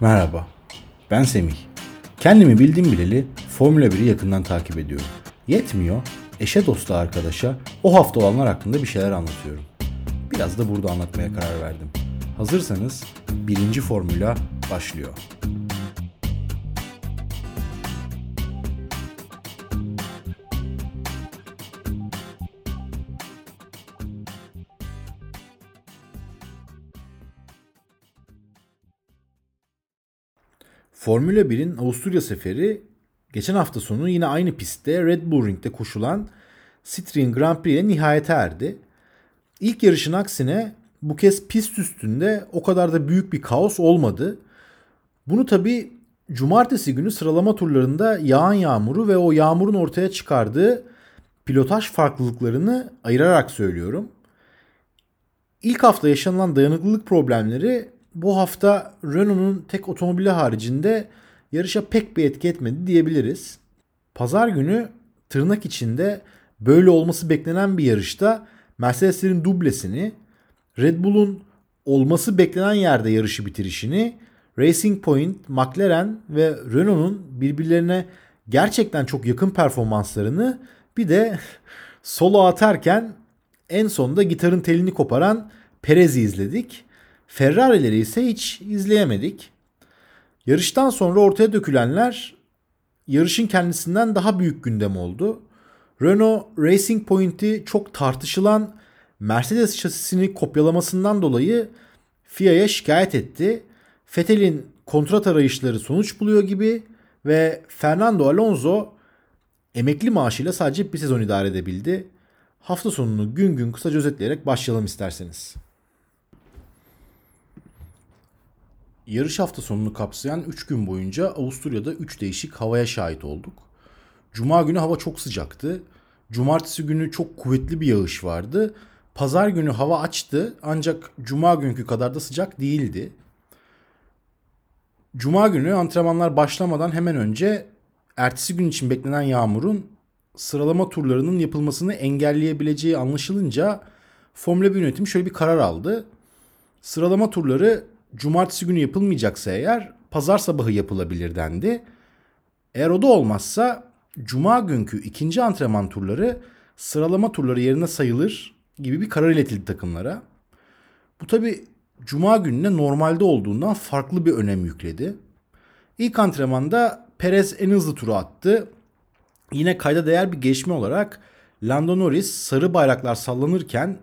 Merhaba, ben Semih. Kendimi bildim bileli Formula 1'i yakından takip ediyorum. Yetmiyor, eşe dosta arkadaşa o hafta olanlar hakkında bir şeyler anlatıyorum. Biraz da burada anlatmaya karar verdim. Hazırsanız birinci formüla başlıyor. Formula 1'in Avusturya seferi geçen hafta sonu yine aynı pistte Red Bull Ring'de koşulan Citroen Grand Prix ile nihayete erdi. İlk yarışın aksine bu kez pist üstünde o kadar da büyük bir kaos olmadı. Bunu tabi cumartesi günü sıralama turlarında yağan yağmuru ve o yağmurun ortaya çıkardığı pilotaj farklılıklarını ayırarak söylüyorum. İlk hafta yaşanılan dayanıklılık problemleri bu hafta Renault'un tek otomobili haricinde yarışa pek bir etki etmedi diyebiliriz. Pazar günü tırnak içinde böyle olması beklenen bir yarışta Mercedes'lerin dublesini, Red Bull'un olması beklenen yerde yarışı bitirişini, Racing Point, McLaren ve Renault'un birbirlerine gerçekten çok yakın performanslarını bir de solo atarken en sonunda gitarın telini koparan Perez'i izledik. Ferrari'leri ise hiç izleyemedik. Yarıştan sonra ortaya dökülenler yarışın kendisinden daha büyük gündem oldu. Renault Racing Point'i çok tartışılan Mercedes şasisini kopyalamasından dolayı FIA'ya şikayet etti. Vettel'in kontrat arayışları sonuç buluyor gibi ve Fernando Alonso emekli maaşıyla sadece bir sezon idare edebildi. Hafta sonunu gün gün kısaca özetleyerek başlayalım isterseniz. Yarış hafta sonunu kapsayan 3 gün boyunca Avusturya'da 3 değişik havaya şahit olduk. Cuma günü hava çok sıcaktı. Cumartesi günü çok kuvvetli bir yağış vardı. Pazar günü hava açtı ancak cuma günkü kadar da sıcak değildi. Cuma günü antrenmanlar başlamadan hemen önce ertesi gün için beklenen yağmurun sıralama turlarının yapılmasını engelleyebileceği anlaşılınca Formula 1 yönetimi şöyle bir karar aldı. Sıralama turları cumartesi günü yapılmayacaksa eğer pazar sabahı yapılabilir dendi. Eğer o da olmazsa cuma günkü ikinci antrenman turları sıralama turları yerine sayılır gibi bir karar iletildi takımlara. Bu tabi cuma gününe normalde olduğundan farklı bir önem yükledi. İlk antrenmanda Perez en hızlı turu attı. Yine kayda değer bir geçme olarak Lando Norris sarı bayraklar sallanırken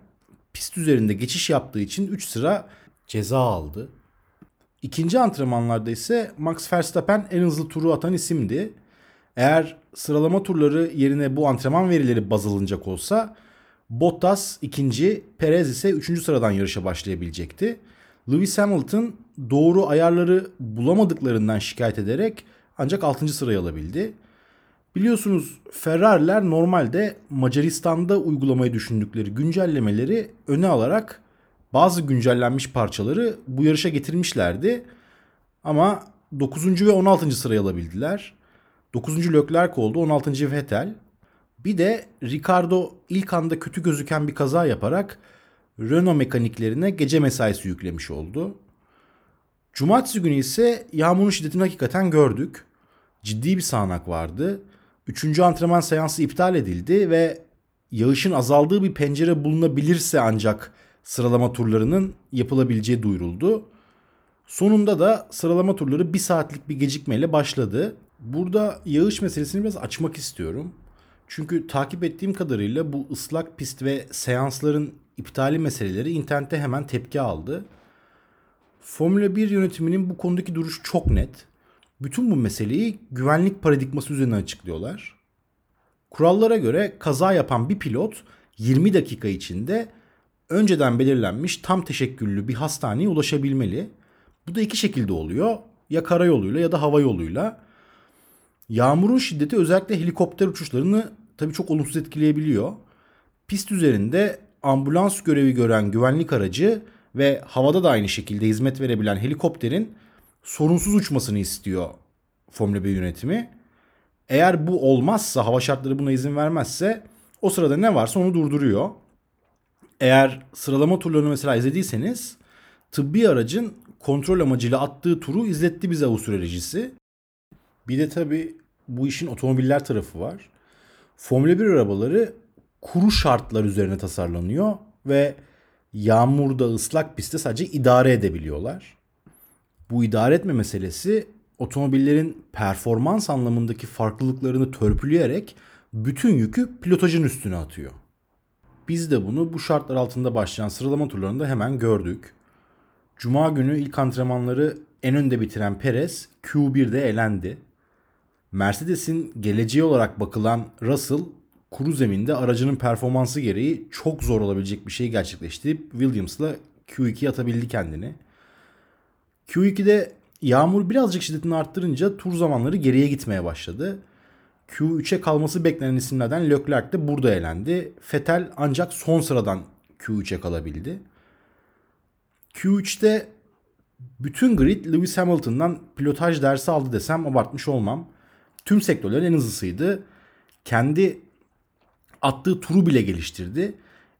pist üzerinde geçiş yaptığı için 3 sıra ceza aldı. İkinci antrenmanlarda ise Max Verstappen en hızlı turu atan isimdi. Eğer sıralama turları yerine bu antrenman verileri baz alınacak olsa Bottas ikinci, Perez ise üçüncü sıradan yarışa başlayabilecekti. Lewis Hamilton doğru ayarları bulamadıklarından şikayet ederek ancak 6. sırayı alabildi. Biliyorsunuz Ferrari'ler normalde Macaristan'da uygulamayı düşündükleri güncellemeleri öne alarak bazı güncellenmiş parçaları bu yarışa getirmişlerdi. Ama 9. ve 16. sırayı alabildiler. 9. Leclerc oldu, 16. Vettel. Bir de Ricardo ilk anda kötü gözüken bir kaza yaparak Renault mekaniklerine gece mesaisi yüklemiş oldu. Cumartesi günü ise yağmurun şiddetini hakikaten gördük. Ciddi bir sağanak vardı. Üçüncü antrenman seansı iptal edildi ve yağışın azaldığı bir pencere bulunabilirse ancak sıralama turlarının yapılabileceği duyuruldu. Sonunda da sıralama turları bir saatlik bir gecikmeyle başladı. Burada yağış meselesini biraz açmak istiyorum. Çünkü takip ettiğim kadarıyla bu ıslak pist ve seansların iptali meseleleri internette hemen tepki aldı. Formula 1 yönetiminin bu konudaki duruşu çok net. Bütün bu meseleyi güvenlik paradigması üzerine açıklıyorlar. Kurallara göre kaza yapan bir pilot 20 dakika içinde önceden belirlenmiş tam teşekküllü bir hastaneye ulaşabilmeli. Bu da iki şekilde oluyor. Ya karayoluyla ya da hava yoluyla. Yağmurun şiddeti özellikle helikopter uçuşlarını tabii çok olumsuz etkileyebiliyor. Pist üzerinde ambulans görevi gören güvenlik aracı ve havada da aynı şekilde hizmet verebilen helikopterin sorunsuz uçmasını istiyor Formula 1 yönetimi. Eğer bu olmazsa, hava şartları buna izin vermezse o sırada ne varsa onu durduruyor. Eğer sıralama turlarını mesela izlediyseniz tıbbi aracın kontrol amacıyla attığı turu izletti bize Avustralyacısı. Bir de tabii bu işin otomobiller tarafı var. Formula 1 arabaları kuru şartlar üzerine tasarlanıyor ve yağmurda ıslak pistte sadece idare edebiliyorlar. Bu idare etme meselesi otomobillerin performans anlamındaki farklılıklarını törpüleyerek bütün yükü pilotajın üstüne atıyor. Biz de bunu bu şartlar altında başlayan sıralama turlarında hemen gördük. Cuma günü ilk antrenmanları en önde bitiren Perez Q1'de elendi. Mercedes'in geleceği olarak bakılan Russell kuru zeminde aracının performansı gereği çok zor olabilecek bir şey gerçekleştirip Williams'la Q2'ye atabildi kendini. Q2'de yağmur birazcık şiddetini arttırınca tur zamanları geriye gitmeye başladı. Q3'e kalması beklenen isimlerden Leclerc de burada elendi. Vettel ancak son sıradan Q3'e kalabildi. Q3'te bütün grid Lewis Hamilton'dan pilotaj dersi aldı desem abartmış olmam. Tüm sektörlerin en hızlısıydı. Kendi attığı turu bile geliştirdi.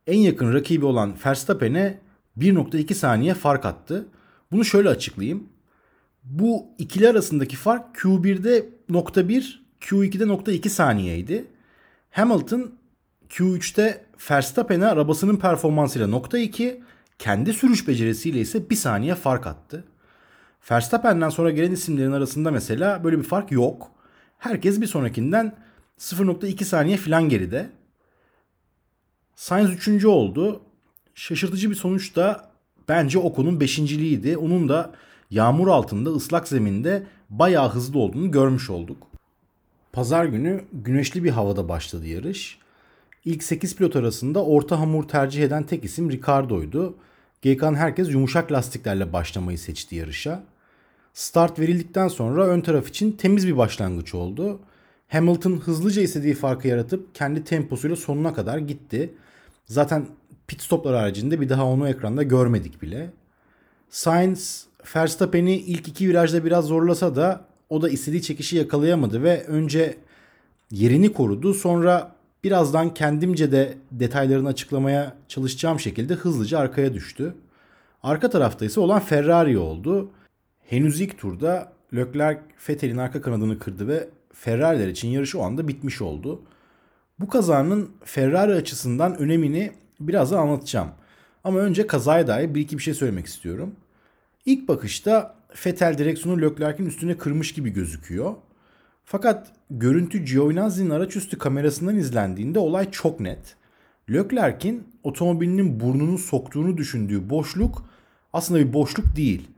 En yakın rakibi olan Verstappen'e 1.2 saniye fark attı. Bunu şöyle açıklayayım. Bu ikili arasındaki fark Q1'de .1, Q2'de .2 saniyeydi. Hamilton Q3'te Verstappen'e arabasının performansıyla .2, kendi sürüş becerisiyle ise 1 saniye fark attı. Verstappen'den sonra gelen isimlerin arasında mesela böyle bir fark yok. Herkes bir sonrakinden 0.2 saniye falan geride. Sainz 3. oldu. Şaşırtıcı bir sonuç da bence Ocon'un 5.liğiydi. Onun da yağmur altında ıslak zeminde bayağı hızlı olduğunu görmüş olduk. Pazar günü güneşli bir havada başladı yarış. İlk 8 pilot arasında orta hamur tercih eden tek isim Ricardo'ydu. GK'nın herkes yumuşak lastiklerle başlamayı seçti yarışa. Start verildikten sonra ön taraf için temiz bir başlangıç oldu. Hamilton hızlıca istediği farkı yaratıp kendi temposuyla sonuna kadar gitti. Zaten pit stoplar haricinde bir daha onu ekranda görmedik bile. Sainz Verstappen'i ilk iki virajda biraz zorlasa da o da istediği çekişi yakalayamadı ve önce yerini korudu. Sonra birazdan kendimce de detaylarını açıklamaya çalışacağım şekilde hızlıca arkaya düştü. Arka tarafta ise olan Ferrari oldu. Henüz ilk turda Leclerc Vettel'in arka kanadını kırdı ve Ferrari'ler için yarış o anda bitmiş oldu. Bu kazanın Ferrari açısından önemini birazdan anlatacağım. Ama önce kazaya dair bir iki bir şey söylemek istiyorum. İlk bakışta Vettel direksiyonu Leclerc'in üstüne kırmış gibi gözüküyor. Fakat görüntü Giovinazzi'nin araçüstü kamerasından izlendiğinde olay çok net. Leclerc'in otomobilinin burnunu soktuğunu düşündüğü boşluk aslında bir boşluk değil.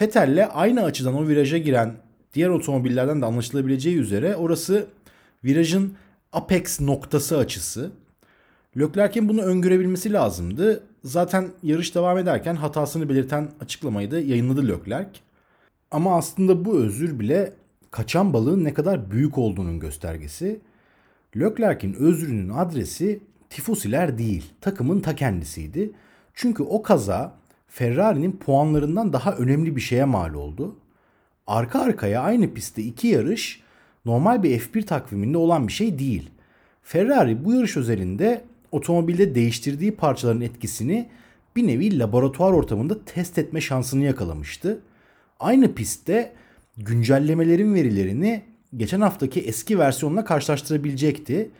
Vettel'le aynı açıdan o viraja giren diğer otomobillerden de anlaşılabileceği üzere orası virajın apex noktası açısı. Leclerc'in bunu öngörebilmesi lazımdı. Zaten yarış devam ederken hatasını belirten açıklamayı da yayınladı Leclerc. Ama aslında bu özür bile kaçan balığın ne kadar büyük olduğunun göstergesi. Leclerc'in özrünün adresi tifusiler değil, takımın ta kendisiydi. Çünkü o kaza Ferrari'nin puanlarından daha önemli bir şeye mal oldu. Arka arkaya aynı pistte iki yarış normal bir F1 takviminde olan bir şey değil. Ferrari bu yarış özelinde otomobilde değiştirdiği parçaların etkisini bir nevi laboratuvar ortamında test etme şansını yakalamıştı. Aynı pistte güncellemelerin verilerini geçen haftaki eski versiyonla karşılaştırabilecekti.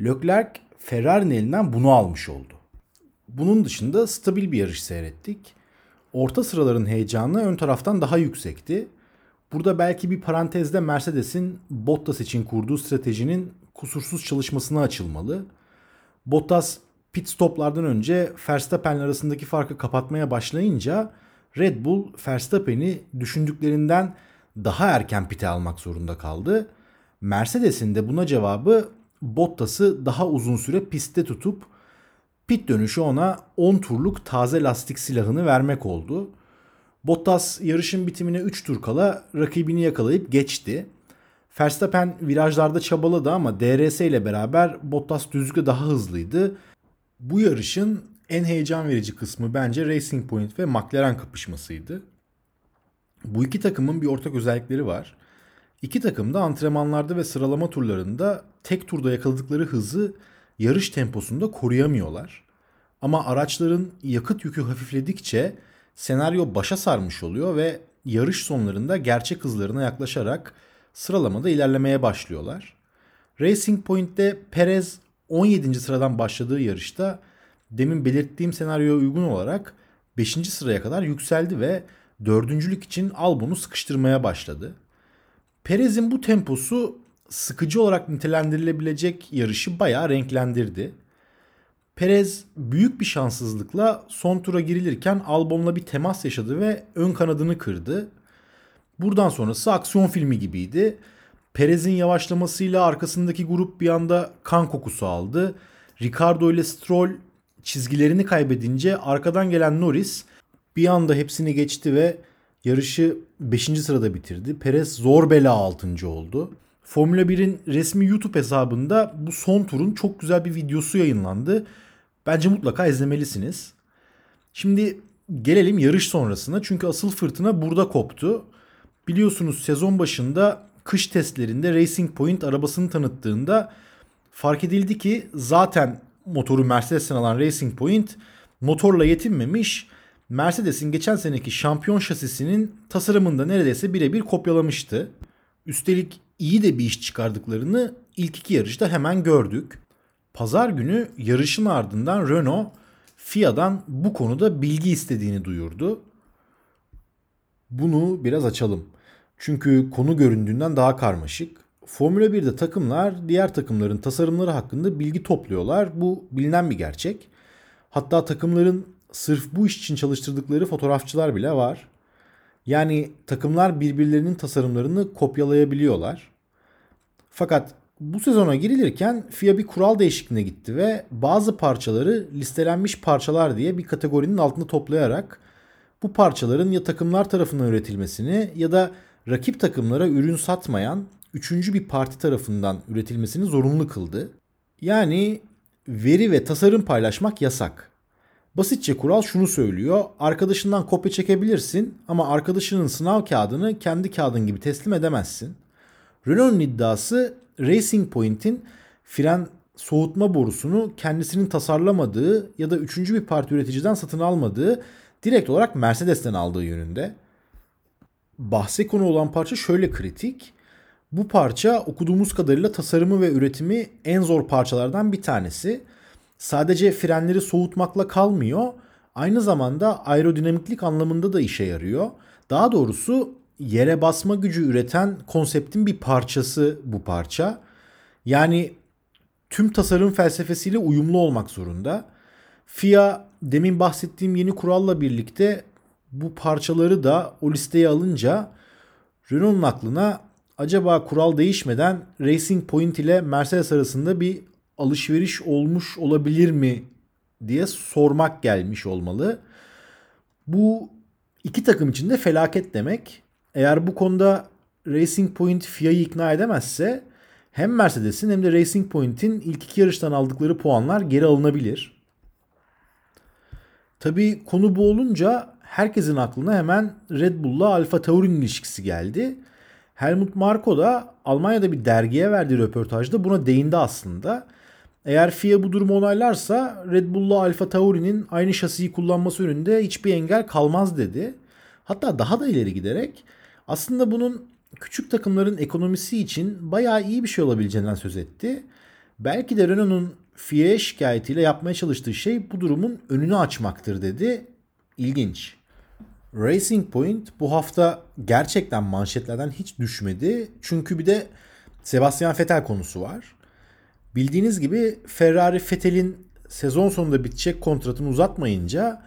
Leclerc Ferrari'nin elinden bunu almış oldu. Bunun dışında stabil bir yarış seyrettik. Orta sıraların heyecanı ön taraftan daha yüksekti. Burada belki bir parantezde Mercedes'in Bottas için kurduğu stratejinin kusursuz çalışmasına açılmalı. Bottas pit stoplardan önce Verstappen'le arasındaki farkı kapatmaya başlayınca Red Bull Verstappen'i düşündüklerinden daha erken pite almak zorunda kaldı. Mercedes'in de buna cevabı Bottas'ı daha uzun süre pistte tutup pit dönüşü ona 10 turluk taze lastik silahını vermek oldu. Bottas yarışın bitimine 3 tur kala rakibini yakalayıp geçti. Verstappen virajlarda çabaladı ama DRS ile beraber Bottas düzlükte daha hızlıydı. Bu yarışın en heyecan verici kısmı bence Racing Point ve McLaren kapışmasıydı. Bu iki takımın bir ortak özellikleri var. İki takım da antrenmanlarda ve sıralama turlarında tek turda yakaladıkları hızı yarış temposunda koruyamıyorlar. Ama araçların yakıt yükü hafifledikçe senaryo başa sarmış oluyor ve yarış sonlarında gerçek hızlarına yaklaşarak sıralamada ilerlemeye başlıyorlar. Racing Point'te Perez 17. sıradan başladığı yarışta demin belirttiğim senaryoya uygun olarak 5. sıraya kadar yükseldi ve dördüncülük için Albon'u sıkıştırmaya başladı. Perez'in bu temposu sıkıcı olarak nitelendirilebilecek yarışı bayağı renklendirdi. Perez büyük bir şanssızlıkla son tura girilirken Albon'la bir temas yaşadı ve ön kanadını kırdı. Buradan sonrası aksiyon filmi gibiydi. Perez'in yavaşlamasıyla arkasındaki grup bir anda kan kokusu aldı. Ricardo ile Stroll çizgilerini kaybedince arkadan gelen Norris bir anda hepsini geçti ve yarışı 5. sırada bitirdi. Perez zor bela 6. oldu. Formula 1'in resmi YouTube hesabında bu son turun çok güzel bir videosu yayınlandı. Bence mutlaka izlemelisiniz. Şimdi gelelim yarış sonrasına. Çünkü asıl fırtına burada koptu. Biliyorsunuz sezon başında kış testlerinde Racing Point arabasını tanıttığında fark edildi ki zaten motoru Mercedes'ten alan Racing Point motorla yetinmemiş. Mercedes'in geçen seneki şampiyon şasisinin tasarımında neredeyse birebir kopyalamıştı. Üstelik iyi de bir iş çıkardıklarını ilk iki yarışta hemen gördük. Pazar günü yarışın ardından Renault FIA'dan bu konuda bilgi istediğini duyurdu. Bunu biraz açalım. Çünkü konu göründüğünden daha karmaşık. Formula 1'de takımlar diğer takımların tasarımları hakkında bilgi topluyorlar. Bu bilinen bir gerçek. Hatta takımların sırf bu iş için çalıştırdıkları fotoğrafçılar bile var. Yani takımlar birbirlerinin tasarımlarını kopyalayabiliyorlar. Fakat bu sezona girilirken FIA bir kural değişikliğine gitti ve bazı parçaları listelenmiş parçalar diye bir kategorinin altında toplayarak bu parçaların ya takımlar tarafından üretilmesini ya da rakip takımlara ürün satmayan üçüncü bir parti tarafından üretilmesini zorunlu kıldı. Yani veri ve tasarım paylaşmak yasak. Basitçe kural şunu söylüyor. Arkadaşından kopya çekebilirsin ama arkadaşının sınav kağıdını kendi kağıdın gibi teslim edemezsin. Renault'un iddiası Racing Point'in fren soğutma borusunu kendisinin tasarlamadığı ya da üçüncü bir parti üreticiden satın almadığı direkt olarak Mercedes'ten aldığı yönünde. Bahse konu olan parça şöyle kritik. Bu parça okuduğumuz kadarıyla tasarımı ve üretimi en zor parçalardan bir tanesi. Sadece frenleri soğutmakla kalmıyor. Aynı zamanda aerodinamiklik anlamında da işe yarıyor. Daha doğrusu yere basma gücü üreten konseptin bir parçası bu parça. Yani tüm tasarım felsefesiyle uyumlu olmak zorunda. FIA demin bahsettiğim yeni kuralla birlikte bu parçaları da o listeye alınca Renault'un aklına acaba kural değişmeden Racing Point ile Mercedes arasında bir alışveriş olmuş olabilir mi diye sormak gelmiş olmalı. Bu iki takım için de felaket demek. Eğer bu konuda Racing Point FIA'yı ikna edemezse hem Mercedes'in hem de Racing Point'in ilk iki yarıştan aldıkları puanlar geri alınabilir. Tabi konu bu olunca herkesin aklına hemen Red Bull'la Alfa Tauri'nin ilişkisi geldi. Helmut Marko da Almanya'da bir dergiye verdiği röportajda buna değindi aslında. Eğer FIA bu durumu onaylarsa Red Bull'la Alfa Tauri'nin aynı şasiyi kullanması önünde hiçbir engel kalmaz dedi. Hatta daha da ileri giderek aslında bunun küçük takımların ekonomisi için bayağı iyi bir şey olabileceğinden söz etti. Belki de Renault'un FIA şikayetiyle yapmaya çalıştığı şey bu durumun önünü açmaktır dedi. İlginç. Racing Point bu hafta gerçekten manşetlerden hiç düşmedi. Çünkü bir de Sebastian Vettel konusu var. Bildiğiniz gibi Ferrari Vettel'in sezon sonunda bitecek kontratını uzatmayınca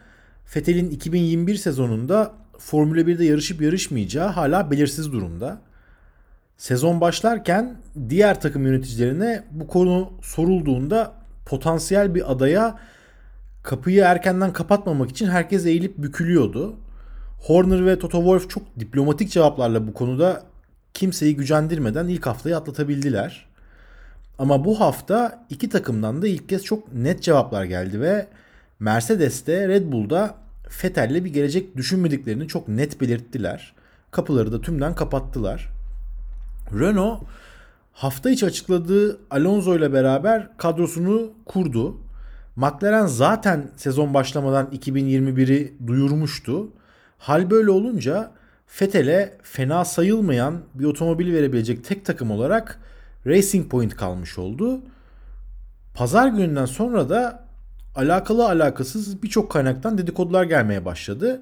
Vettel'in 2021 sezonunda Formula 1'de yarışıp yarışmayacağı hala belirsiz durumda. Sezon başlarken diğer takım yöneticilerine bu konu sorulduğunda potansiyel bir adaya kapıyı erkenden kapatmamak için herkes eğilip bükülüyordu. Horner ve Toto Wolff çok diplomatik cevaplarla bu konuda kimseyi gücendirmeden ilk haftayı atlatabildiler. Ama bu hafta iki takımdan da ilk kez çok net cevaplar geldi ve Mercedes'te Red Bull'da Fettel'le bir gelecek düşünmediklerini çok net belirttiler. Kapıları da tümden kapattılar. Renault hafta içi açıkladığı Alonso ile beraber kadrosunu kurdu. McLaren zaten sezon başlamadan 2021'i duyurmuştu. Hal böyle olunca Fethel'e fena sayılmayan bir otomobil verebilecek tek takım olarak Racing Point kalmış oldu. Pazar gününden sonra da alakalı alakasız birçok kaynaktan dedikodular gelmeye başladı.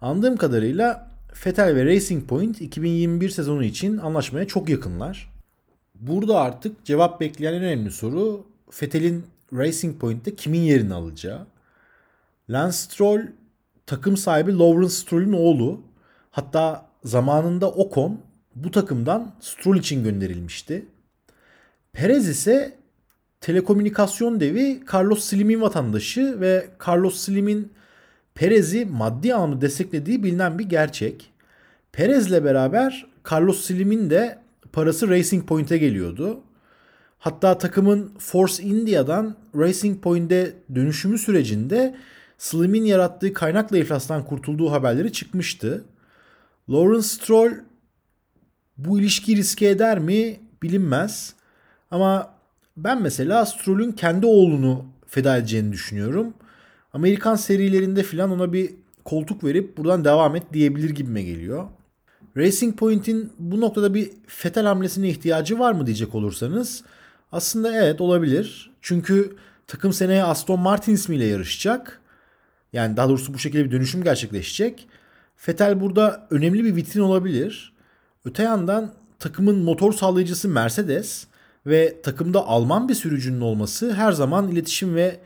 Anladığım kadarıyla Vettel ve Racing Point 2021 sezonu için anlaşmaya çok yakınlar. Burada artık cevap bekleyen en önemli soru Vettel'in Racing Point'te kimin yerini alacağı. Lance Stroll takım sahibi Lawrence Stroll'ün oğlu. Hatta zamanında Ocon bu takımdan Stroll için gönderilmişti. Perez ise telekomünikasyon devi Carlos Slim'in vatandaşı ve Carlos Slim'in Perez'i maddi anlamda desteklediği bilinen bir gerçek. Perez'le beraber Carlos Slim'in de parası Racing Point'e geliyordu. Hatta takımın Force India'dan Racing Point'e dönüşümü sürecinde Slim'in yarattığı kaynakla iflastan kurtulduğu haberleri çıkmıştı. Lawrence Stroll bu ilişkiyi riske eder mi bilinmez. Ama ben mesela Stroll'ün kendi oğlunu feda edeceğini düşünüyorum. Amerikan serilerinde filan ona bir koltuk verip buradan devam et diyebilir gibime geliyor. Racing Point'in bu noktada bir fetel hamlesine ihtiyacı var mı diyecek olursanız aslında evet olabilir. Çünkü takım seneye Aston Martin ismiyle yarışacak. Yani daha doğrusu bu şekilde bir dönüşüm gerçekleşecek. Fetel burada önemli bir vitrin olabilir. Öte yandan takımın motor sağlayıcısı Mercedes ve takımda Alman bir sürücünün olması her zaman iletişim ve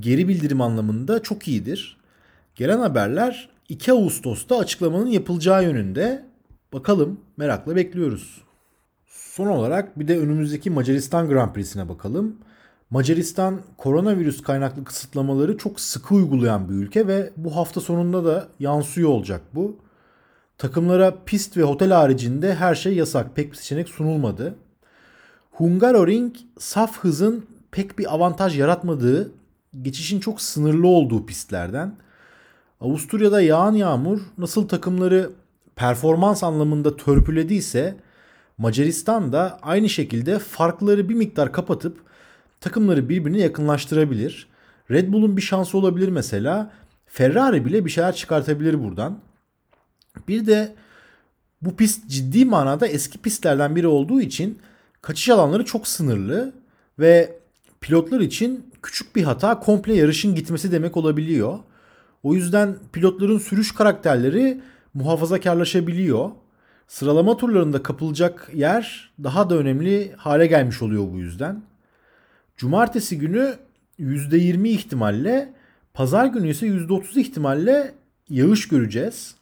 geri bildirim anlamında çok iyidir. Gelen haberler 2 Ağustos'ta açıklamanın yapılacağı yönünde. Bakalım merakla bekliyoruz. Son olarak bir de önümüzdeki Macaristan Grand Prix'sine bakalım. Macaristan koronavirüs kaynaklı kısıtlamaları çok sıkı uygulayan bir ülke ve bu hafta sonunda da yansıyor olacak bu. Takımlara pist ve otel haricinde her şey yasak. Pek bir seçenek sunulmadı. Hungaroring saf hızın pek bir avantaj yaratmadığı, geçişin çok sınırlı olduğu pistlerden. Avusturya'da yağan yağmur nasıl takımları performans anlamında törpülediyse Macaristan da aynı şekilde farkları bir miktar kapatıp takımları birbirine yakınlaştırabilir. Red Bull'un bir şansı olabilir mesela. Ferrari bile bir şeyler çıkartabilir buradan. Bir de bu pist ciddi manada eski pistlerden biri olduğu için kaçış alanları çok sınırlı ve pilotlar için küçük bir hata komple yarışın gitmesi demek olabiliyor. O yüzden pilotların sürüş karakterleri muhafazakarlaşabiliyor. Sıralama turlarında kapılacak yer daha da önemli hale gelmiş oluyor bu yüzden. Cumartesi günü %20 ihtimalle, pazar günü ise %30 ihtimalle yağış göreceğiz.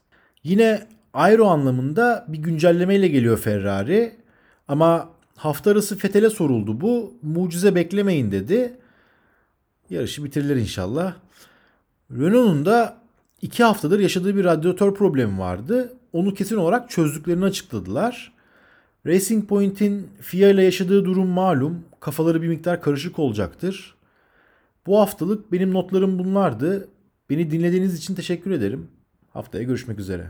Yine aero anlamında bir güncellemeyle geliyor Ferrari. Ama hafta arası Fethel'e soruldu bu. Mucize beklemeyin dedi. Yarışı bitirirler inşallah. Renault'un da iki haftadır yaşadığı bir radyatör problemi vardı. Onu kesin olarak çözdüklerini açıkladılar. Racing Point'in FIA ile yaşadığı durum malum. Kafaları bir miktar karışık olacaktır. Bu haftalık benim notlarım bunlardı. Beni dinlediğiniz için teşekkür ederim. Haftaya görüşmek üzere.